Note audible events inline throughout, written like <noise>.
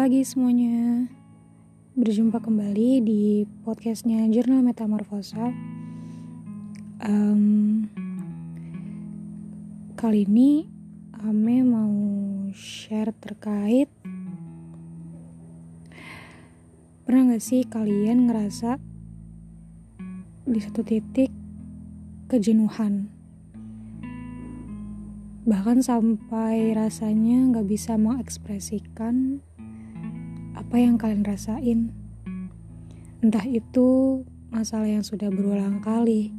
lagi semuanya. Berjumpa kembali di podcastnya Jurnal Metamorfosa. Um, Kali ini Ame mau share terkait Pernah gak sih kalian ngerasa Di satu titik Kejenuhan? Bahkan sampai rasanya gak bisa mengekspresikan apa yang kalian rasain. Entah itu masalah yang sudah berulang kali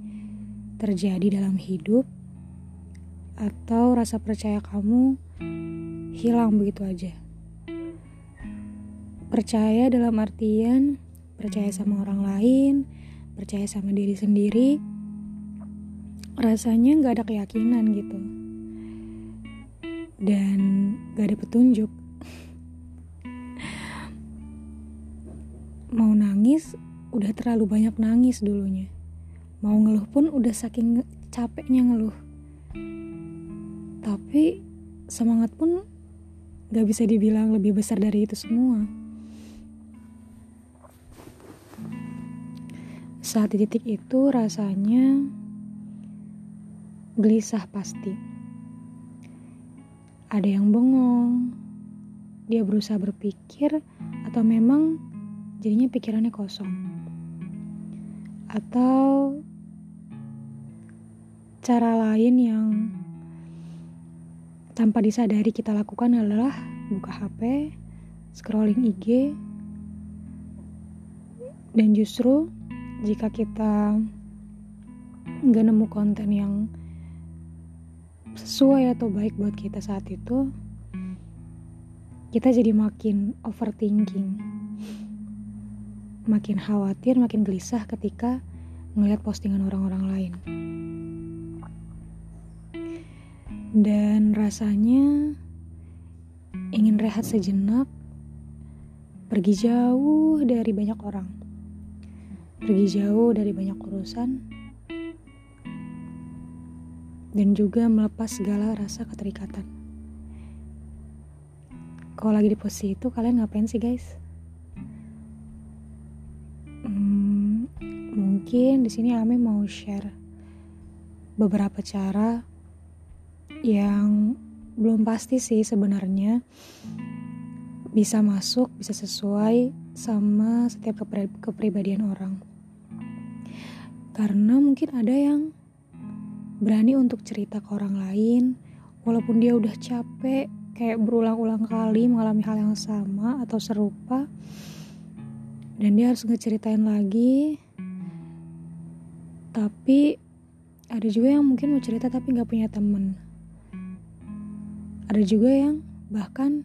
terjadi dalam hidup, atau rasa percaya kamu hilang begitu aja. Percaya dalam artian percaya sama orang lain, percaya sama diri sendiri, rasanya gak ada keyakinan gitu dan gak ada petunjuk. Mau nangis, udah terlalu banyak nangis dulunya. Mau ngeluh pun udah saking capeknya ngeluh. Tapi semangat pun gak bisa dibilang lebih besar dari itu semua. Saat di titik itu rasanya gelisah pasti ada yang bengong, dia berusaha berpikir, atau memang jadinya pikirannya kosong, atau cara lain yang tanpa disadari kita lakukan adalah buka HP, scrolling IG, dan justru jika kita nggak nemu konten yang sesuai atau baik buat kita saat itu, kita jadi makin overthinking, makin khawatir, makin gelisah ketika melihat postingan orang-orang lain. Dan rasanya ingin rehat sejenak, pergi jauh dari banyak orang, pergi jauh dari banyak urusan, dan juga melepas segala rasa keterikatan. Kalau lagi di posisi itu, kalian ngapain sih, guys? Mungkin di sini Ame mau share beberapa cara yang belum pasti sih sebenarnya bisa masuk, bisa sesuai sama setiap kepribadian orang. Karena mungkin ada yang berani untuk cerita ke orang lain, walaupun dia udah capek, kayak berulang-ulang kali mengalami hal yang sama atau serupa, dan dia harus ngeceritain lagi. Tapi ada juga yang mungkin mau cerita tapi gak punya temen. Ada juga yang bahkan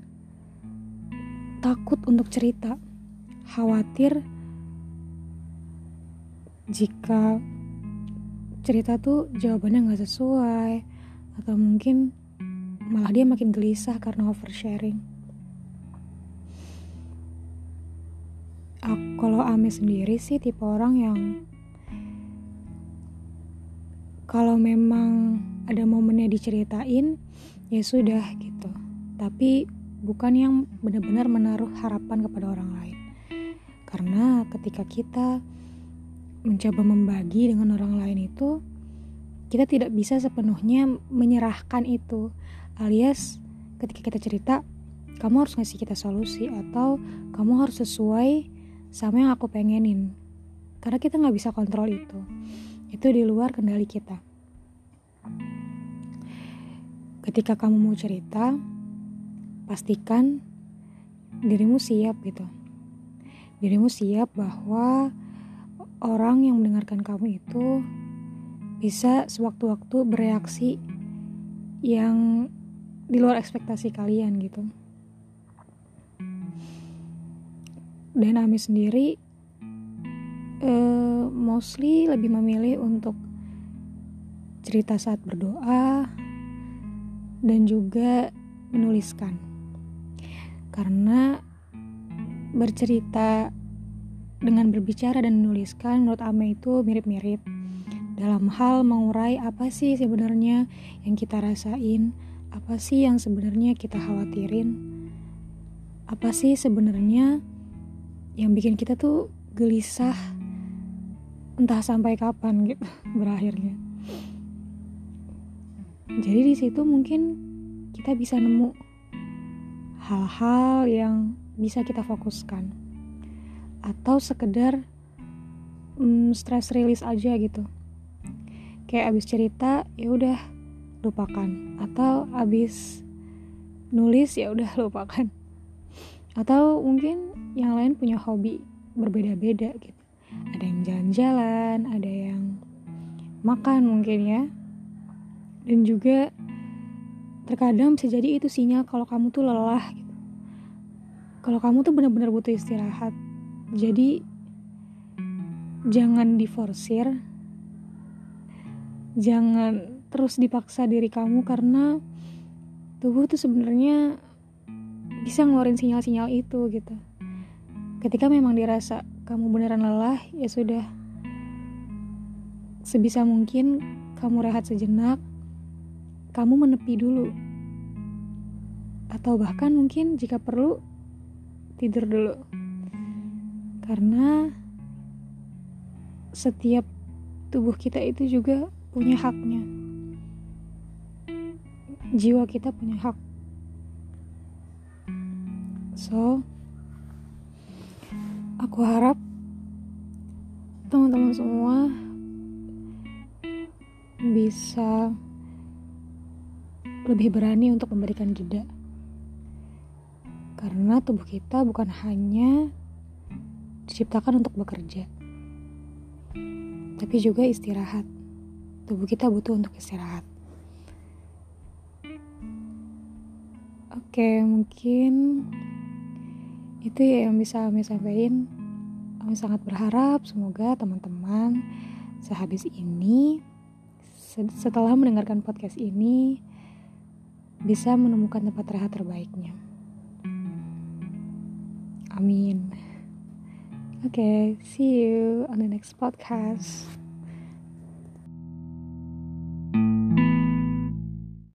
takut untuk cerita, khawatir jika cerita tuh jawabannya nggak sesuai atau mungkin malah dia makin gelisah karena oversharing. Kalau Ame sendiri sih tipe orang yang kalau memang ada momennya diceritain ya sudah gitu. Tapi bukan yang benar-benar menaruh harapan kepada orang lain. Karena ketika kita mencoba membagi dengan orang lain itu kita tidak bisa sepenuhnya menyerahkan itu alias ketika kita cerita kamu harus ngasih kita solusi atau kamu harus sesuai sama yang aku pengenin karena kita nggak bisa kontrol itu itu di luar kendali kita ketika kamu mau cerita pastikan dirimu siap gitu dirimu siap bahwa orang yang mendengarkan kamu itu bisa sewaktu-waktu bereaksi yang di luar ekspektasi kalian gitu. Dan Ami sendiri uh, mostly lebih memilih untuk cerita saat berdoa dan juga menuliskan. Karena bercerita dengan berbicara dan menuliskan menurut Ame itu mirip-mirip dalam hal mengurai apa sih sebenarnya yang kita rasain, apa sih yang sebenarnya kita khawatirin. apa sih sebenarnya yang bikin kita tuh gelisah entah sampai kapan gitu <laughs> berakhirnya jadi di situ mungkin kita bisa nemu hal-hal yang bisa kita fokuskan. Atau sekedar mm, stress release aja gitu. Kayak abis cerita ya udah lupakan. Atau abis nulis ya udah <laughs> lupakan. Atau mungkin yang lain punya hobi berbeda-beda gitu. Ada yang jalan-jalan ada yang makan mungkin ya dan juga terkadang bisa jadi itu sinyal kalau kamu tuh lelah gitu. Kalau kamu tuh benar-benar butuh istirahat. Jadi jangan diforsir. Jangan terus dipaksa diri kamu karena tubuh tuh sebenarnya bisa ngeluarin sinyal-sinyal itu gitu. Ketika memang dirasa kamu beneran lelah ya sudah. Sebisa mungkin kamu rehat sejenak kamu menepi dulu. Atau bahkan mungkin jika perlu tidur dulu. Karena setiap tubuh kita itu juga punya haknya. Jiwa kita punya hak. So, aku harap teman-teman semua bisa lebih berani untuk memberikan jeda. Karena tubuh kita bukan hanya diciptakan untuk bekerja, tapi juga istirahat. Tubuh kita butuh untuk istirahat. Oke, mungkin itu ya yang bisa kami sampaikan kami sangat berharap semoga teman-teman sehabis ini setelah mendengarkan podcast ini bisa menemukan tempat rehat terbaiknya. Amin. Oke okay, see you on the next podcast